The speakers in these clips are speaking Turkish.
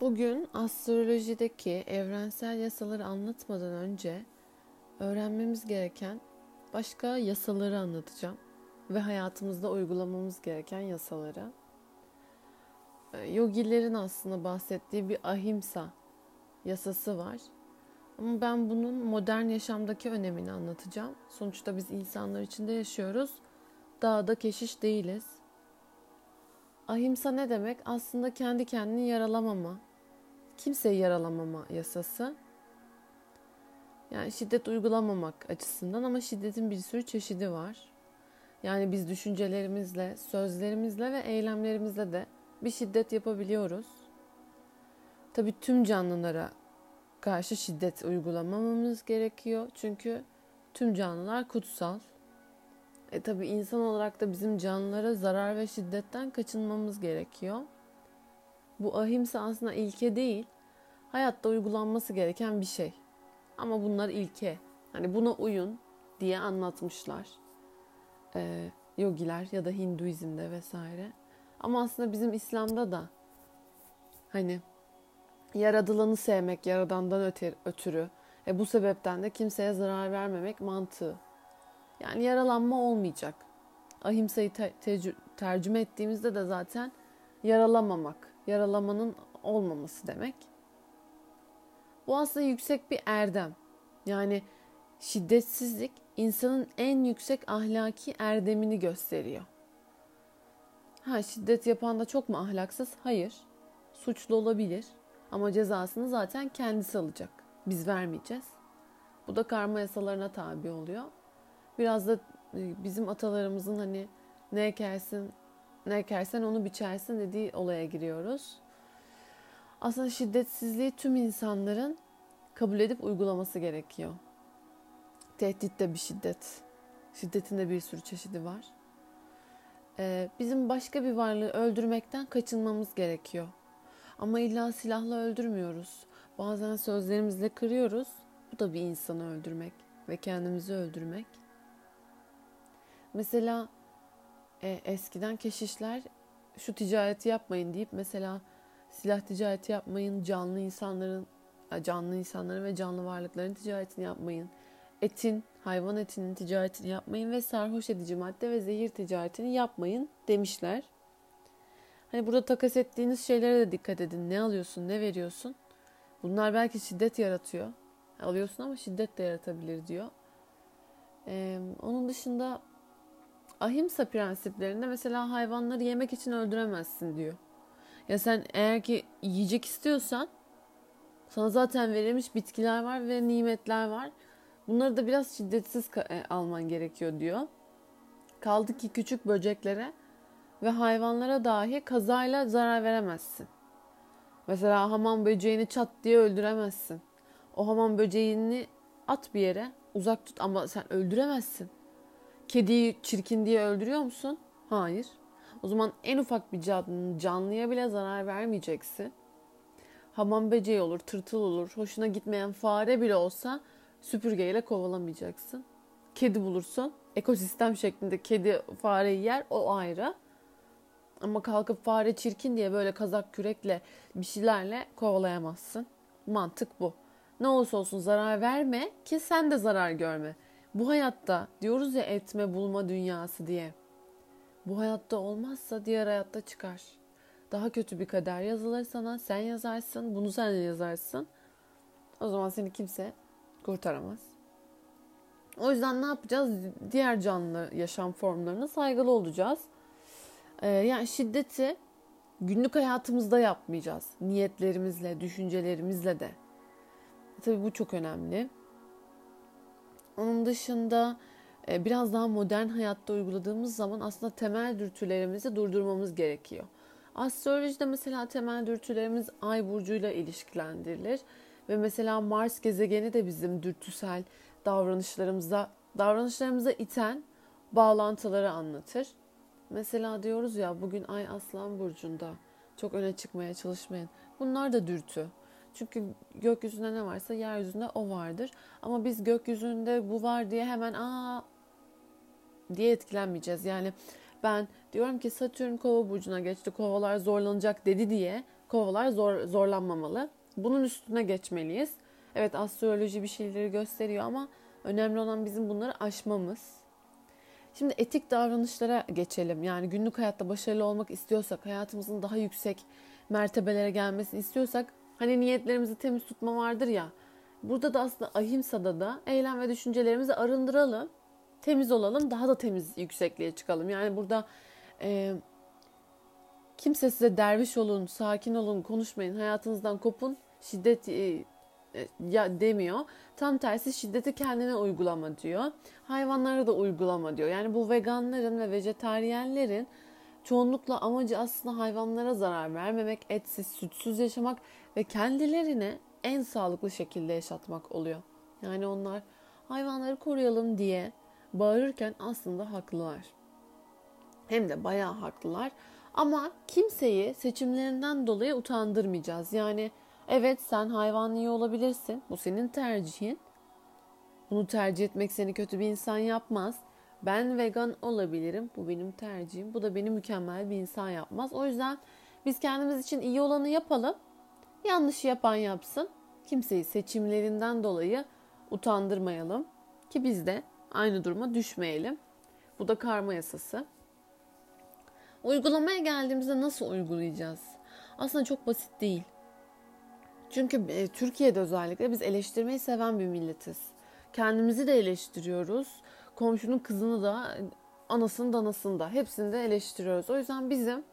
Bugün astrolojideki evrensel yasaları anlatmadan önce öğrenmemiz gereken başka yasaları anlatacağım ve hayatımızda uygulamamız gereken yasaları. Ee, yogilerin aslında bahsettiği bir ahimsa yasası var. Ama ben bunun modern yaşamdaki önemini anlatacağım. Sonuçta biz insanlar içinde yaşıyoruz. Dağda keşiş değiliz. Ahimsa ne demek? Aslında kendi kendini yaralamama, kimseyi yaralamama yasası. Yani şiddet uygulamamak açısından ama şiddetin bir sürü çeşidi var. Yani biz düşüncelerimizle, sözlerimizle ve eylemlerimizle de bir şiddet yapabiliyoruz. Tabii tüm canlılara karşı şiddet uygulamamamız gerekiyor. Çünkü tüm canlılar kutsal. E tabii insan olarak da bizim canlılara zarar ve şiddetten kaçınmamız gerekiyor. Bu ahimsa aslında ilke değil, hayatta uygulanması gereken bir şey. Ama bunlar ilke. Hani buna uyun diye anlatmışlar. Ee, yogiler ya da Hinduizm'de vesaire. Ama aslında bizim İslam'da da hani yaradılanı sevmek yaradandan ötürü. E bu sebepten de kimseye zarar vermemek mantığı. Yani yaralanma olmayacak. Ahimsa'yı te- tercüme ettiğimizde de zaten yaralamamak, yaralamanın olmaması demek. Bu aslında yüksek bir erdem. Yani şiddetsizlik insanın en yüksek ahlaki erdemini gösteriyor. Ha şiddet yapan da çok mu ahlaksız? Hayır. Suçlu olabilir ama cezasını zaten kendisi alacak. Biz vermeyeceğiz. Bu da karma yasalarına tabi oluyor. Biraz da e, bizim atalarımızın hani ne ekersin, ne ekersen onu biçersin dediği olaya giriyoruz. Aslında şiddetsizliği tüm insanların kabul edip uygulaması gerekiyor. Tehdit de bir şiddet. Şiddetin de bir sürü çeşidi var. Ee, bizim başka bir varlığı öldürmekten kaçınmamız gerekiyor. Ama illa silahla öldürmüyoruz. Bazen sözlerimizle kırıyoruz. Bu da bir insanı öldürmek ve kendimizi öldürmek. Mesela e, eskiden keşişler şu ticareti yapmayın deyip mesela silah ticareti yapmayın, canlı insanların e, canlı insanların ve canlı varlıkların ticaretini yapmayın. Etin, hayvan etinin ticaretini yapmayın ve sarhoş edici madde ve zehir ticaretini yapmayın demişler. Hani burada takas ettiğiniz şeylere de dikkat edin. Ne alıyorsun, ne veriyorsun? Bunlar belki şiddet yaratıyor. Alıyorsun ama şiddet de yaratabilir diyor. Ee, onun dışında ahimsa prensiplerinde mesela hayvanları yemek için öldüremezsin diyor. Ya sen eğer ki yiyecek istiyorsan sana zaten verilmiş bitkiler var ve nimetler var. Bunları da biraz şiddetsiz e, alman gerekiyor diyor. Kaldı ki küçük böceklere ve hayvanlara dahi kazayla zarar veremezsin. Mesela hamam böceğini çat diye öldüremezsin. O hamam böceğini at bir yere uzak tut ama sen öldüremezsin. Kediyi çirkin diye öldürüyor musun? Hayır. O zaman en ufak bir canlıya bile zarar vermeyeceksin. Hamam böceği olur, tırtıl olur, hoşuna gitmeyen fare bile olsa süpürgeyle kovalamayacaksın. Kedi bulursun. Ekosistem şeklinde kedi fareyi yer o ayrı. Ama kalkıp fare çirkin diye böyle kazak kürekle bir şeylerle kovalayamazsın. Mantık bu. Ne olursa olsun zarar verme ki sen de zarar görme. Bu hayatta diyoruz ya etme bulma dünyası diye. Bu hayatta olmazsa diğer hayatta çıkar. Daha kötü bir kader yazılır sana. Sen yazarsın. Bunu sen yazarsın. O zaman seni kimse kurtaramaz. O yüzden ne yapacağız? Diğer canlı yaşam formlarına saygılı olacağız. Ee, yani şiddeti günlük hayatımızda yapmayacağız. Niyetlerimizle, düşüncelerimizle de. Tabii bu çok önemli. Onun dışında e, biraz daha modern hayatta uyguladığımız zaman aslında temel dürtülerimizi durdurmamız gerekiyor. Astrolojide mesela temel dürtülerimiz ay burcuyla ilişkilendirilir ve mesela Mars gezegeni de bizim dürtüsel davranışlarımıza davranışlarımıza iten bağlantıları anlatır. Mesela diyoruz ya bugün ay Aslan burcunda. Çok öne çıkmaya çalışmayın. Bunlar da dürtü. Çünkü gökyüzünde ne varsa yeryüzünde o vardır. Ama biz gökyüzünde bu var diye hemen aa diye etkilenmeyeceğiz. Yani ben diyorum ki Satürn kova burcuna geçti. Kovalar zorlanacak dedi diye kovalar zor, zorlanmamalı. Bunun üstüne geçmeliyiz. Evet astroloji bir şeyleri gösteriyor ama önemli olan bizim bunları aşmamız. Şimdi etik davranışlara geçelim. Yani günlük hayatta başarılı olmak istiyorsak, hayatımızın daha yüksek mertebelere gelmesini istiyorsak hani niyetlerimizi temiz tutma vardır ya. Burada da aslında ahimsada da eylem ve düşüncelerimizi arındıralım. Temiz olalım, daha da temiz yüksekliğe çıkalım. Yani burada e, kimse size derviş olun, sakin olun, konuşmayın, hayatınızdan kopun, şiddet e, e, ya demiyor. Tam tersi şiddeti kendine uygulama diyor. Hayvanlara da uygulama diyor. Yani bu veganların ve vejetaryenlerin çoğunlukla amacı aslında hayvanlara zarar vermemek, etsiz, sütsüz yaşamak ve kendilerini en sağlıklı şekilde yaşatmak oluyor. Yani onlar hayvanları koruyalım diye bağırırken aslında haklılar. Hem de bayağı haklılar. Ama kimseyi seçimlerinden dolayı utandırmayacağız. Yani Evet sen hayvanlı olabilirsin. Bu senin tercihin. Bunu tercih etmek seni kötü bir insan yapmaz. Ben vegan olabilirim. Bu benim tercihim. Bu da beni mükemmel bir insan yapmaz. O yüzden biz kendimiz için iyi olanı yapalım. Yanlışı yapan yapsın. Kimseyi seçimlerinden dolayı utandırmayalım. Ki biz de aynı duruma düşmeyelim. Bu da karma yasası. Uygulamaya geldiğimizde nasıl uygulayacağız? Aslında çok basit değil. Çünkü e, Türkiye'de özellikle biz eleştirmeyi seven bir milletiz. Kendimizi de eleştiriyoruz. Komşunun kızını da, anasını da anasını da hepsini de eleştiriyoruz. O yüzden bizim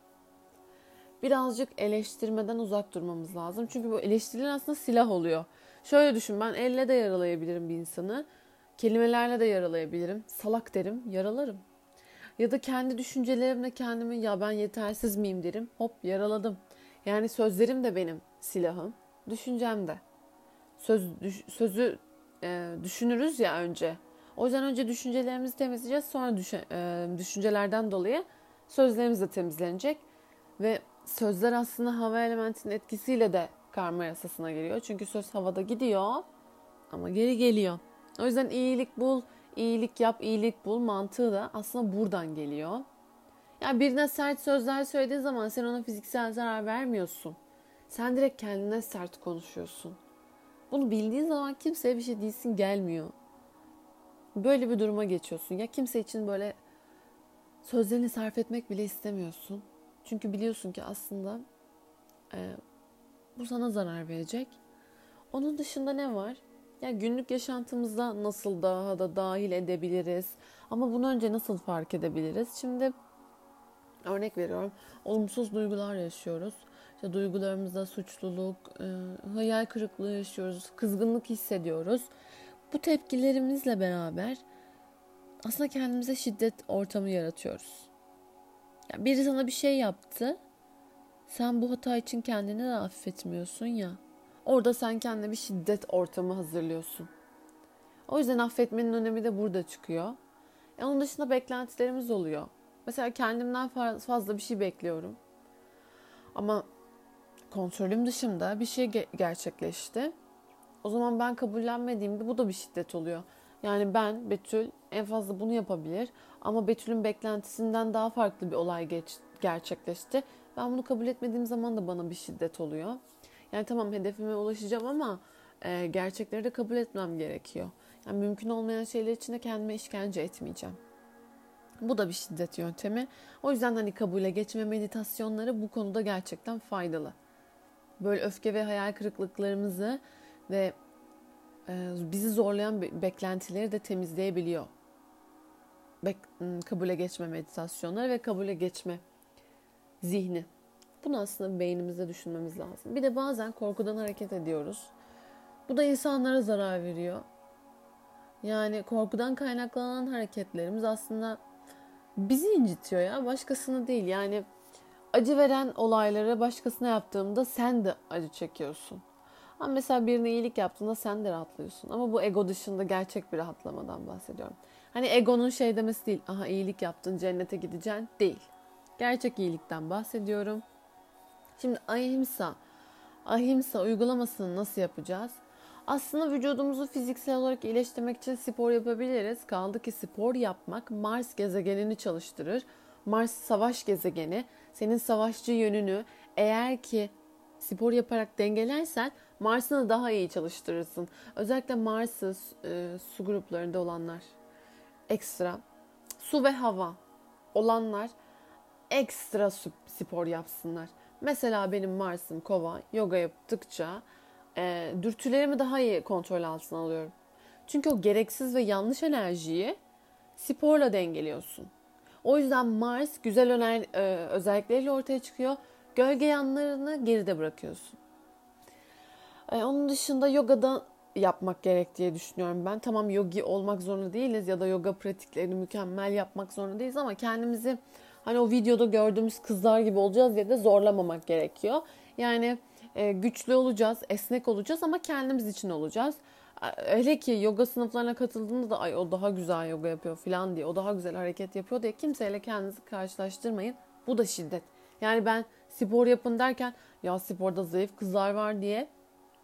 birazcık eleştirmeden uzak durmamız lazım. Çünkü bu eleştiriler aslında silah oluyor. Şöyle düşün ben elle de yaralayabilirim bir insanı. Kelimelerle de yaralayabilirim. Salak derim, yaralarım. Ya da kendi düşüncelerimle kendimi ya ben yetersiz miyim derim. Hop yaraladım. Yani sözlerim de benim silahım düşüncem de. Söz, düş, sözü e, düşünürüz ya önce. O yüzden önce düşüncelerimizi temizleyeceğiz. Sonra e, düşüncelerden dolayı sözlerimiz de temizlenecek. Ve sözler aslında hava elementinin etkisiyle de karma yasasına giriyor. Çünkü söz havada gidiyor ama geri geliyor. O yüzden iyilik bul, iyilik yap, iyilik bul mantığı da aslında buradan geliyor. Yani birine sert sözler söylediğin zaman sen ona fiziksel zarar vermiyorsun. Sen direkt kendine sert konuşuyorsun. Bunu bildiğin zaman kimseye bir şey değilsin gelmiyor. Böyle bir duruma geçiyorsun. Ya kimse için böyle sözlerini sarf etmek bile istemiyorsun. Çünkü biliyorsun ki aslında e, bu sana zarar verecek. Onun dışında ne var? Ya günlük yaşantımızda nasıl daha da dahil edebiliriz? Ama bunu önce nasıl fark edebiliriz? Şimdi örnek veriyorum. Olumsuz duygular yaşıyoruz. İşte duygularımızda suçluluk, e, hayal kırıklığı yaşıyoruz, kızgınlık hissediyoruz. Bu tepkilerimizle beraber aslında kendimize şiddet ortamı yaratıyoruz. Yani biri sana bir şey yaptı. Sen bu hata için kendini de affetmiyorsun ya. Orada sen kendine bir şiddet ortamı hazırlıyorsun. O yüzden affetmenin önemi de burada çıkıyor. E onun dışında beklentilerimiz oluyor. Mesela kendimden fazla bir şey bekliyorum. Ama kontrolüm dışında bir şey ge- gerçekleşti. O zaman ben kabullenmediğimde bu da bir şiddet oluyor. Yani ben Betül en fazla bunu yapabilir ama Betül'ün beklentisinden daha farklı bir olay geç, gerçekleşti. Ben bunu kabul etmediğim zaman da bana bir şiddet oluyor. Yani tamam hedefime ulaşacağım ama e, gerçekleri de kabul etmem gerekiyor. Yani mümkün olmayan şeyler için de kendime işkence etmeyeceğim. Bu da bir şiddet yöntemi. O yüzden hani kabule geçme meditasyonları bu konuda gerçekten faydalı böyle öfke ve hayal kırıklıklarımızı ve e, bizi zorlayan beklentileri de temizleyebiliyor. Bek- kabule geçme meditasyonları ve kabule geçme zihni. Bunu aslında beynimizde düşünmemiz lazım. Bir de bazen korkudan hareket ediyoruz. Bu da insanlara zarar veriyor. Yani korkudan kaynaklanan hareketlerimiz aslında bizi incitiyor ya başkasını değil. Yani acı veren olayları başkasına yaptığımda sen de acı çekiyorsun. Ama mesela birine iyilik yaptığında sen de rahatlıyorsun. Ama bu ego dışında gerçek bir rahatlamadan bahsediyorum. Hani egonun şey demesi değil. Aha iyilik yaptın cennete gideceksin değil. Gerçek iyilikten bahsediyorum. Şimdi ahimsa, ahimsa uygulamasını nasıl yapacağız? Aslında vücudumuzu fiziksel olarak iyileştirmek için spor yapabiliriz. Kaldı ki spor yapmak Mars gezegenini çalıştırır. Mars savaş gezegeni senin savaşçı yönünü eğer ki spor yaparak dengelersen Mars'ını daha iyi çalıştırırsın. Özellikle Mars'ı e, su gruplarında olanlar ekstra su ve hava olanlar ekstra spor yapsınlar. Mesela benim Mars'ım kova yoga yaptıkça e, dürtülerimi daha iyi kontrol altına alıyorum. Çünkü o gereksiz ve yanlış enerjiyi sporla dengeliyorsun. O yüzden Mars güzel öner, e, özellikleriyle ortaya çıkıyor. Gölge yanlarını geride bırakıyorsun. E, onun dışında yogada yapmak gerek diye düşünüyorum ben. Tamam yogi olmak zorunda değiliz ya da yoga pratiklerini mükemmel yapmak zorunda değiliz ama kendimizi hani o videoda gördüğümüz kızlar gibi olacağız diye de zorlamamak gerekiyor. Yani e, güçlü olacağız, esnek olacağız ama kendimiz için olacağız. Hele ki yoga sınıflarına katıldığında da ay o daha güzel yoga yapıyor falan diye, o daha güzel hareket yapıyor diye kimseyle kendinizi karşılaştırmayın. Bu da şiddet. Yani ben spor yapın derken ya sporda zayıf kızlar var diye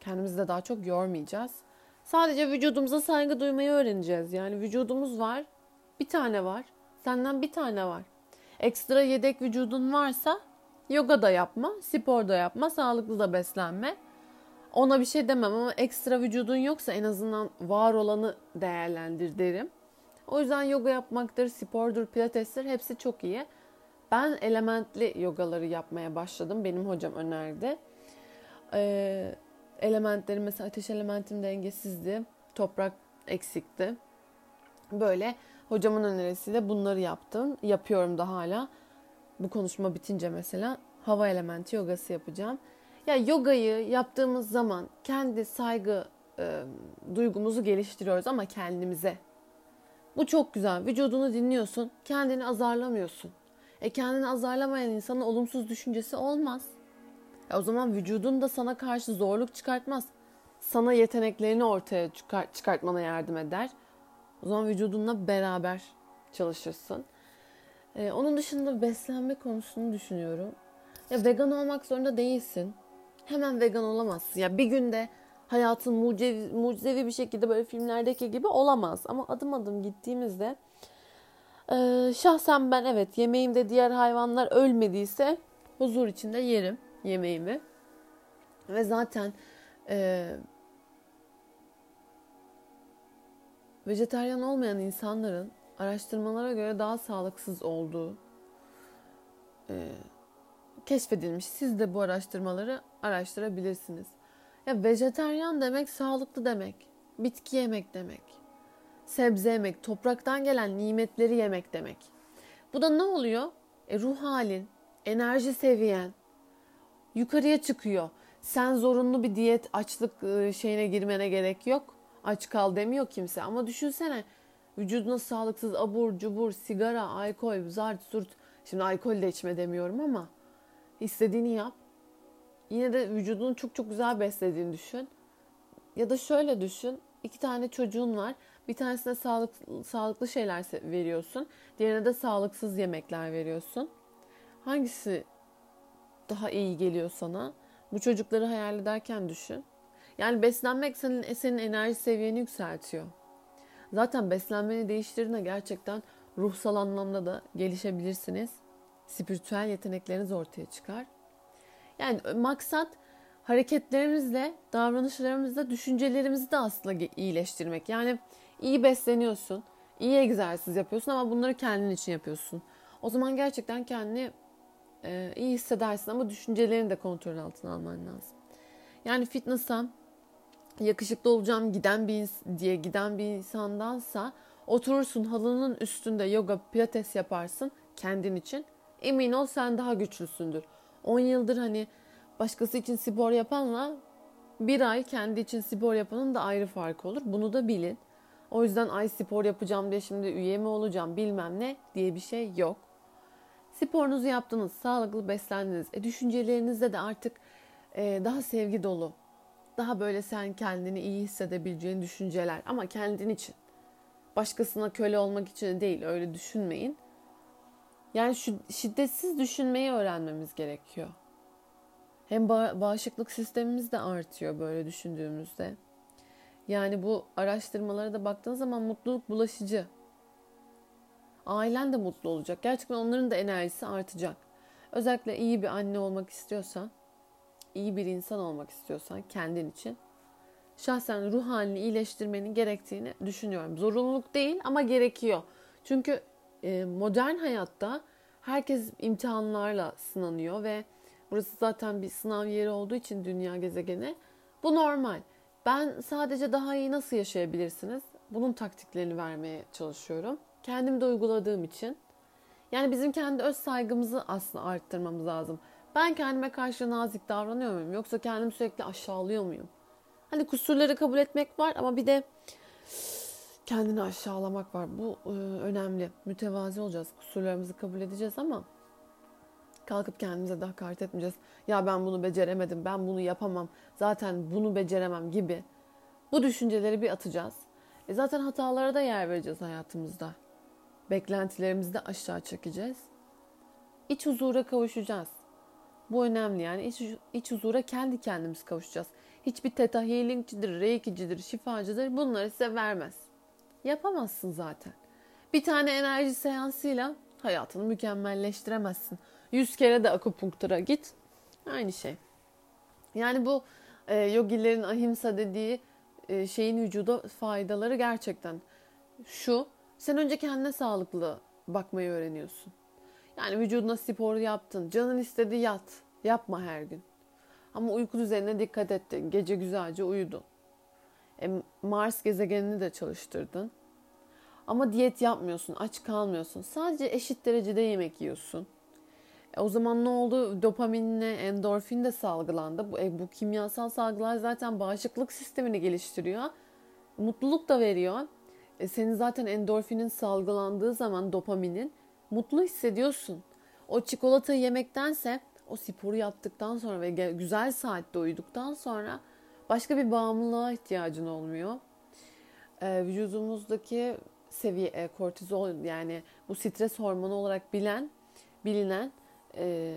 kendimizi de daha çok yormayacağız. Sadece vücudumuza saygı duymayı öğreneceğiz. Yani vücudumuz var, bir tane var. Senden bir tane var. Ekstra yedek vücudun varsa yoga da yapma, spor da yapma, sağlıklı da beslenme. Ona bir şey demem ama ekstra vücudun yoksa en azından var olanı değerlendir derim. O yüzden yoga yapmaktır, spordur, pilatestir hepsi çok iyi. Ben elementli yogaları yapmaya başladım. Benim hocam önerdi. Ee, elementleri mesela ateş elementim dengesizdi. Toprak eksikti. Böyle hocamın önerisiyle bunları yaptım. Yapıyorum da hala. Bu konuşma bitince mesela hava elementi yogası yapacağım. Ya yogayı yaptığımız zaman kendi saygı e, duygumuzu geliştiriyoruz ama kendimize. Bu çok güzel. Vücudunu dinliyorsun, kendini azarlamıyorsun. E kendini azarlamayan insanın olumsuz düşüncesi olmaz. E o zaman vücudun da sana karşı zorluk çıkartmaz. Sana yeteneklerini ortaya çıkar, çıkartmana yardım eder. O zaman vücudunla beraber çalışırsın. Ee, onun dışında beslenme konusunu düşünüyorum. Ya vegan olmak zorunda değilsin. Hemen vegan olamazsın. Ya bir günde hayatın mucizevi, mucizevi bir şekilde böyle filmlerdeki gibi olamaz. Ama adım adım gittiğimizde e, şahsen ben evet yemeğimde diğer hayvanlar ölmediyse huzur içinde yerim yemeğimi. Ve zaten e, vejeteryan olmayan insanların araştırmalara göre daha sağlıksız olduğu e, keşfedilmiş. Siz de bu araştırmaları araştırabilirsiniz. Ya vejeteryan demek sağlıklı demek. Bitki yemek demek. Sebze yemek, topraktan gelen nimetleri yemek demek. Bu da ne oluyor? E, ruh halin, enerji seviyen, yukarıya çıkıyor. Sen zorunlu bir diyet açlık e, şeyine girmene gerek yok. Aç kal demiyor kimse ama düşünsene vücuduna sağlıksız abur cubur, sigara, alkol, zart surt. Şimdi alkol de içme demiyorum ama istediğini yap. Yine de vücudunu çok çok güzel beslediğini düşün. Ya da şöyle düşün. iki tane çocuğun var. Bir tanesine sağlık, sağlıklı şeyler veriyorsun. Diğerine de sağlıksız yemekler veriyorsun. Hangisi daha iyi geliyor sana? Bu çocukları hayal ederken düşün. Yani beslenmek senin, senin enerji seviyeni yükseltiyor. Zaten beslenmeni değiştirdiğinde gerçekten ruhsal anlamda da gelişebilirsiniz. Spiritüel yetenekleriniz ortaya çıkar. Yani maksat hareketlerimizle, davranışlarımızla, düşüncelerimizi de aslında iyileştirmek. Yani iyi besleniyorsun, iyi egzersiz yapıyorsun ama bunları kendin için yapıyorsun. O zaman gerçekten kendini e, iyi hissedersin ama düşüncelerini de kontrol altına alman lazım. Yani fitness'a yakışıklı olacağım giden bir diye giden bir insandansa oturursun halının üstünde yoga pilates yaparsın kendin için. Emin ol sen daha güçlüsündür. 10 yıldır hani başkası için spor yapanla bir ay kendi için spor yapanın da ayrı farkı olur. Bunu da bilin. O yüzden ay spor yapacağım diye şimdi üye mi olacağım bilmem ne diye bir şey yok. Sporunuzu yaptınız, sağlıklı beslendiniz. E, düşüncelerinizde de artık e, daha sevgi dolu, daha böyle sen kendini iyi hissedebileceğin düşünceler ama kendin için. Başkasına köle olmak için değil öyle düşünmeyin. Yani şu şiddetsiz düşünmeyi öğrenmemiz gerekiyor. Hem bağışıklık sistemimiz de artıyor böyle düşündüğümüzde. Yani bu araştırmalara da baktığınız zaman mutluluk bulaşıcı. Ailen de mutlu olacak. Gerçekten onların da enerjisi artacak. Özellikle iyi bir anne olmak istiyorsan iyi bir insan olmak istiyorsan kendin için şahsen ruh halini iyileştirmenin gerektiğini düşünüyorum. Zorunluluk değil ama gerekiyor. Çünkü e, modern hayatta herkes imtihanlarla sınanıyor ve burası zaten bir sınav yeri olduğu için dünya gezegeni bu normal. Ben sadece daha iyi nasıl yaşayabilirsiniz? Bunun taktiklerini vermeye çalışıyorum. Kendim de uyguladığım için. Yani bizim kendi öz saygımızı aslında arttırmamız lazım. Ben kendime karşı nazik davranıyor muyum? Yoksa kendimi sürekli aşağılıyor muyum? Hani kusurları kabul etmek var ama bir de kendini aşağılamak var. Bu e, önemli. Mütevazi olacağız. Kusurlarımızı kabul edeceğiz ama kalkıp kendimize de hakaret etmeyeceğiz. Ya ben bunu beceremedim, ben bunu yapamam, zaten bunu beceremem gibi. Bu düşünceleri bir atacağız. E zaten hatalara da yer vereceğiz hayatımızda. Beklentilerimizi de aşağı çekeceğiz. İç huzura kavuşacağız. Bu önemli yani iç, iç huzura kendi kendimiz kavuşacağız. Hiçbir teta healingcidir, reikicidir, şifacıdır bunları size vermez. Yapamazsın zaten. Bir tane enerji seansıyla hayatını mükemmelleştiremezsin. Yüz kere de akupunktura git. Aynı şey. Yani bu e, yogilerin ahimsa dediği e, şeyin vücuda faydaları gerçekten şu. Sen önce kendine sağlıklı bakmayı öğreniyorsun. Yani vücuduna spor yaptın. Canın istedi yat. Yapma her gün. Ama uyku düzenine dikkat ettin. Gece güzelce uyudun. E, Mars gezegenini de çalıştırdın. Ama diyet yapmıyorsun, aç kalmıyorsun. Sadece eşit derecede yemek yiyorsun. E, o zaman ne oldu? Dopaminle endorfin de salgılandı. Bu, e, bu kimyasal salgılar zaten bağışıklık sistemini geliştiriyor. Mutluluk da veriyor. E, senin zaten endorfinin salgılandığı zaman dopaminin mutlu hissediyorsun. O çikolatayı yemektense o sporu yaptıktan sonra ve güzel saatte uyuduktan sonra başka bir bağımlılığa ihtiyacın olmuyor. Ee, vücudumuzdaki seviye e, kortizol yani bu stres hormonu olarak bilen bilinen e,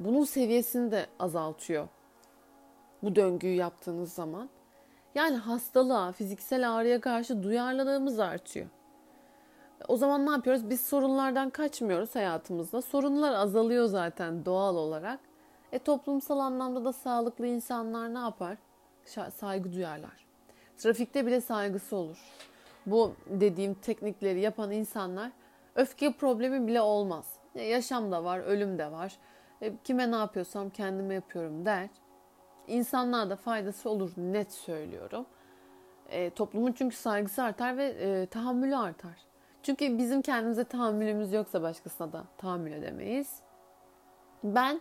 bunun seviyesini de azaltıyor. Bu döngüyü yaptığınız zaman. Yani hastalığa, fiziksel ağrıya karşı duyarlılığımız artıyor. O zaman ne yapıyoruz? Biz sorunlardan kaçmıyoruz hayatımızda. Sorunlar azalıyor zaten doğal olarak. E toplumsal anlamda da sağlıklı insanlar ne yapar? Saygı duyarlar. Trafikte bile saygısı olur. Bu dediğim teknikleri yapan insanlar öfke problemi bile olmaz. E, yaşam da var, ölüm de var. E, kime ne yapıyorsam kendime yapıyorum der. İnsanlığa da faydası olur net söylüyorum. E, toplumun çünkü saygısı artar ve e, tahammülü artar. Çünkü bizim kendimize tahammülümüz yoksa başkasına da tahammül edemeyiz. Ben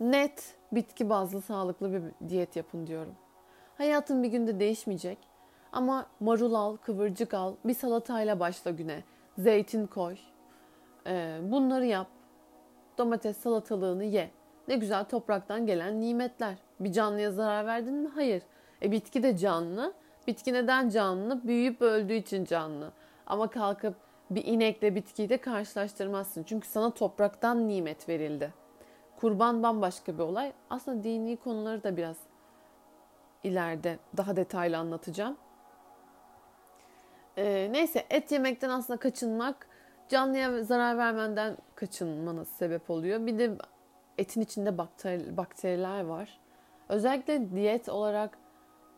net bitki bazlı sağlıklı bir diyet yapın diyorum. Hayatın bir günde değişmeyecek. Ama marul al, kıvırcık al, bir salatayla başla güne. Zeytin koy. Ee, bunları yap. Domates salatalığını ye. Ne güzel topraktan gelen nimetler. Bir canlıya zarar verdin mi? Hayır. E bitki de canlı. Bitki neden canlı? Büyüyüp öldüğü için canlı. Ama kalkıp bir inekle bitkiyi de karşılaştırmazsın. Çünkü sana topraktan nimet verildi. Kurban bambaşka bir olay. Aslında dini konuları da biraz ileride daha detaylı anlatacağım. Ee, neyse et yemekten aslında kaçınmak canlıya zarar vermenden kaçınmanız sebep oluyor. Bir de etin içinde bakteri, bakteriler var. Özellikle diyet olarak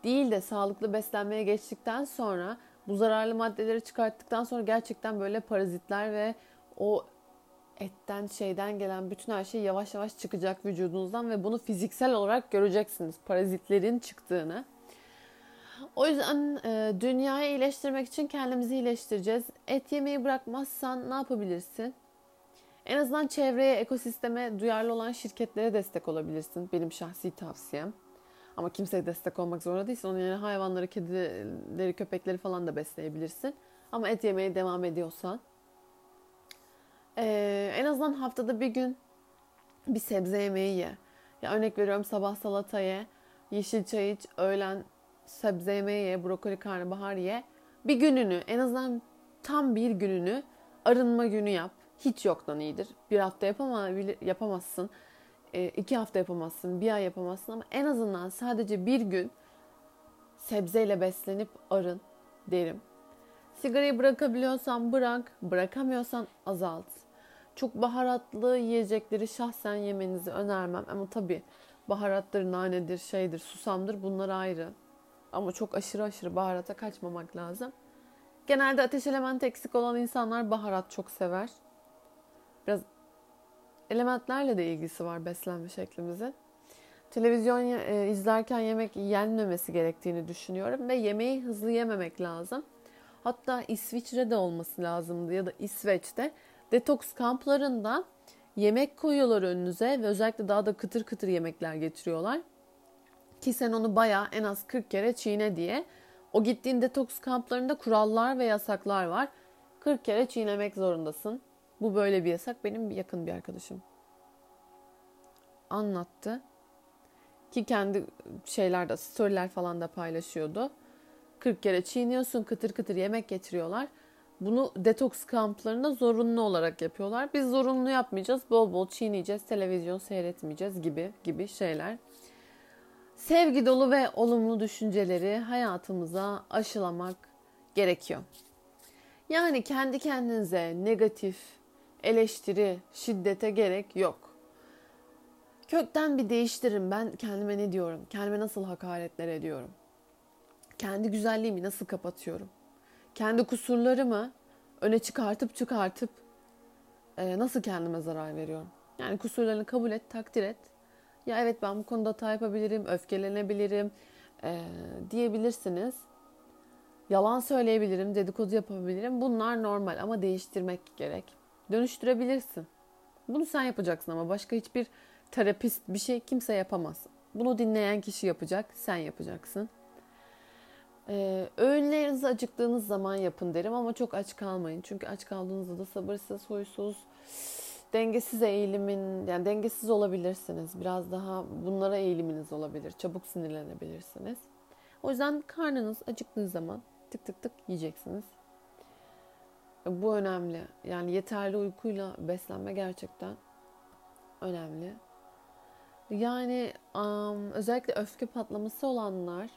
değil de sağlıklı beslenmeye geçtikten sonra bu zararlı maddeleri çıkarttıktan sonra gerçekten böyle parazitler ve o etten şeyden gelen bütün her şey yavaş yavaş çıkacak vücudunuzdan ve bunu fiziksel olarak göreceksiniz parazitlerin çıktığını. O yüzden e, dünyayı iyileştirmek için kendimizi iyileştireceğiz. Et yemeyi bırakmazsan ne yapabilirsin? En azından çevreye, ekosisteme duyarlı olan şirketlere destek olabilirsin. Benim şahsi tavsiyem. Ama kimseye destek olmak zorunda değilsin. Onun yerine hayvanları, kedileri, köpekleri falan da besleyebilirsin. Ama et yemeye devam ediyorsan. Ee, en azından haftada bir gün bir sebze yemeği ye. Ya örnek veriyorum sabah salata ye, yeşil çay iç, öğlen sebze yemeği ye, brokoli, karnabahar ye. Bir gününü, en azından tam bir gününü arınma günü yap. Hiç yoktan iyidir. Bir hafta yapama, yapamazsın e, iki hafta yapamazsın, bir ay yapamazsın ama en azından sadece bir gün sebzeyle beslenip arın derim. Sigarayı bırakabiliyorsan bırak, bırakamıyorsan azalt. Çok baharatlı yiyecekleri şahsen yemenizi önermem ama tabii Baharattır, nanedir, şeydir, susamdır bunlar ayrı. Ama çok aşırı aşırı baharata kaçmamak lazım. Genelde ateş elementi eksik olan insanlar baharat çok sever. Biraz elementlerle de ilgisi var beslenme şeklimizin. Televizyon e, izlerken yemek yenmemesi gerektiğini düşünüyorum ve yemeği hızlı yememek lazım. Hatta İsviçre'de olması lazımdı ya da İsveç'te detoks kamplarında yemek koyuyorlar önünüze ve özellikle daha da kıtır kıtır yemekler getiriyorlar. Ki sen onu bayağı en az 40 kere çiğne diye. O gittiğin detoks kamplarında kurallar ve yasaklar var. 40 kere çiğnemek zorundasın. Bu böyle bir yasak. Benim yakın bir arkadaşım anlattı. Ki kendi şeylerde, storyler falan da paylaşıyordu. 40 kere çiğniyorsun, kıtır kıtır yemek getiriyorlar. Bunu detoks kamplarında zorunlu olarak yapıyorlar. Biz zorunlu yapmayacağız. Bol bol çiğneyeceğiz, televizyon seyretmeyeceğiz gibi gibi şeyler. Sevgi dolu ve olumlu düşünceleri hayatımıza aşılamak gerekiyor. Yani kendi kendinize negatif, eleştiri, şiddete gerek yok. Kökten bir değiştirin ben kendime ne diyorum? Kendime nasıl hakaretler ediyorum? Kendi güzelliğimi nasıl kapatıyorum? Kendi kusurlarımı öne çıkartıp çıkartıp e, nasıl kendime zarar veriyorum? Yani kusurlarını kabul et, takdir et. Ya evet ben bu konuda hata yapabilirim, öfkelenebilirim e, diyebilirsiniz. Yalan söyleyebilirim, dedikodu yapabilirim. Bunlar normal ama değiştirmek gerek. Dönüştürebilirsin. Bunu sen yapacaksın ama başka hiçbir terapist bir şey kimse yapamaz. Bunu dinleyen kişi yapacak, sen yapacaksın. Ee, öğünlerinizi acıktığınız zaman yapın derim ama çok aç kalmayın. Çünkü aç kaldığınızda da sabırsız, huysuz, dengesiz eğilimin, yani dengesiz olabilirsiniz. Biraz daha bunlara eğiliminiz olabilir. Çabuk sinirlenebilirsiniz. O yüzden karnınız acıktığı zaman tık tık tık yiyeceksiniz. Bu önemli. Yani yeterli uykuyla beslenme gerçekten önemli. Yani um, özellikle öfke patlaması olanlar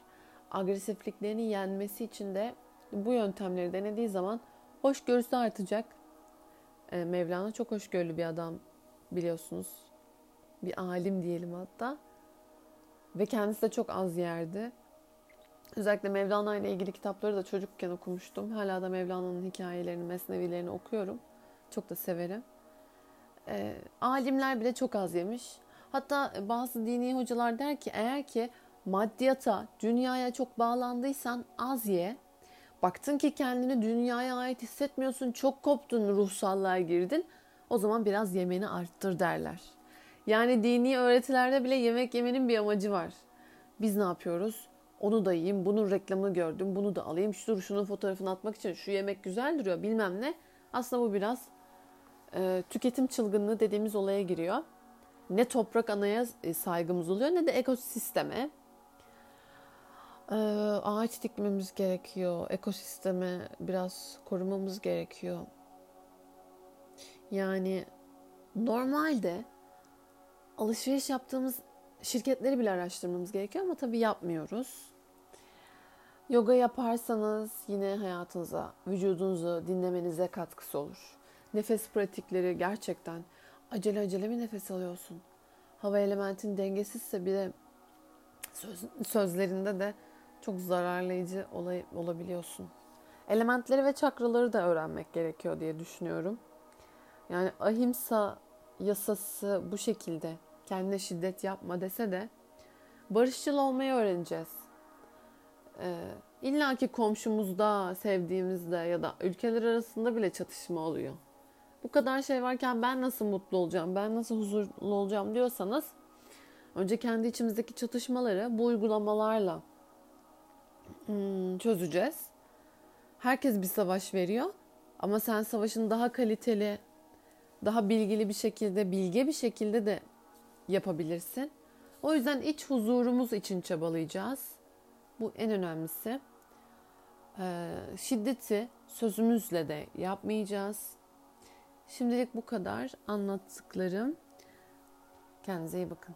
agresifliklerini yenmesi için de bu yöntemleri denediği zaman hoşgörüsü artacak. E, Mevlana çok hoşgörülü bir adam biliyorsunuz. Bir alim diyelim hatta. Ve kendisi de çok az yerdi. Özellikle Mevlana ile ilgili kitapları da çocukken okumuştum. Hala da Mevlana'nın hikayelerini, mesnevilerini okuyorum. Çok da severim. E, alimler bile çok az yemiş. Hatta bazı dini hocalar der ki eğer ki maddiyata, dünyaya çok bağlandıysan az ye. Baktın ki kendini dünyaya ait hissetmiyorsun, çok koptun, ruhsallığa girdin. O zaman biraz yemeni arttır derler. Yani dini öğretilerde bile yemek yemenin bir amacı var. Biz ne yapıyoruz? Onu da yiyeyim, bunun reklamını gördüm, bunu da alayım. Şu şunun fotoğrafını atmak için şu yemek güzel duruyor bilmem ne. Aslında bu biraz e, tüketim çılgınlığı dediğimiz olaya giriyor ne toprak anaya e, saygımız oluyor ne de ekosisteme. Ee, ağaç dikmemiz gerekiyor. Ekosistemi biraz korumamız gerekiyor. Yani normalde alışveriş yaptığımız şirketleri bile araştırmamız gerekiyor ama tabii yapmıyoruz. Yoga yaparsanız yine hayatınıza, vücudunuzu dinlemenize katkısı olur. Nefes pratikleri gerçekten acele acele mi nefes alıyorsun? Hava elementin dengesizse bile söz, sözlerinde de çok zararlayıcı olay, olabiliyorsun. Elementleri ve çakraları da öğrenmek gerekiyor diye düşünüyorum. Yani ahimsa yasası bu şekilde kendine şiddet yapma dese de barışçıl olmayı öğreneceğiz. Ee, İlla ki komşumuzda, sevdiğimizde ya da ülkeler arasında bile çatışma oluyor bu kadar şey varken ben nasıl mutlu olacağım, ben nasıl huzurlu olacağım diyorsanız önce kendi içimizdeki çatışmaları bu uygulamalarla hmm, çözeceğiz. Herkes bir savaş veriyor ama sen savaşını daha kaliteli, daha bilgili bir şekilde, bilge bir şekilde de yapabilirsin. O yüzden iç huzurumuz için çabalayacağız. Bu en önemlisi. Ee, şiddeti sözümüzle de yapmayacağız. Şimdilik bu kadar anlattıklarım. Kendinize iyi bakın.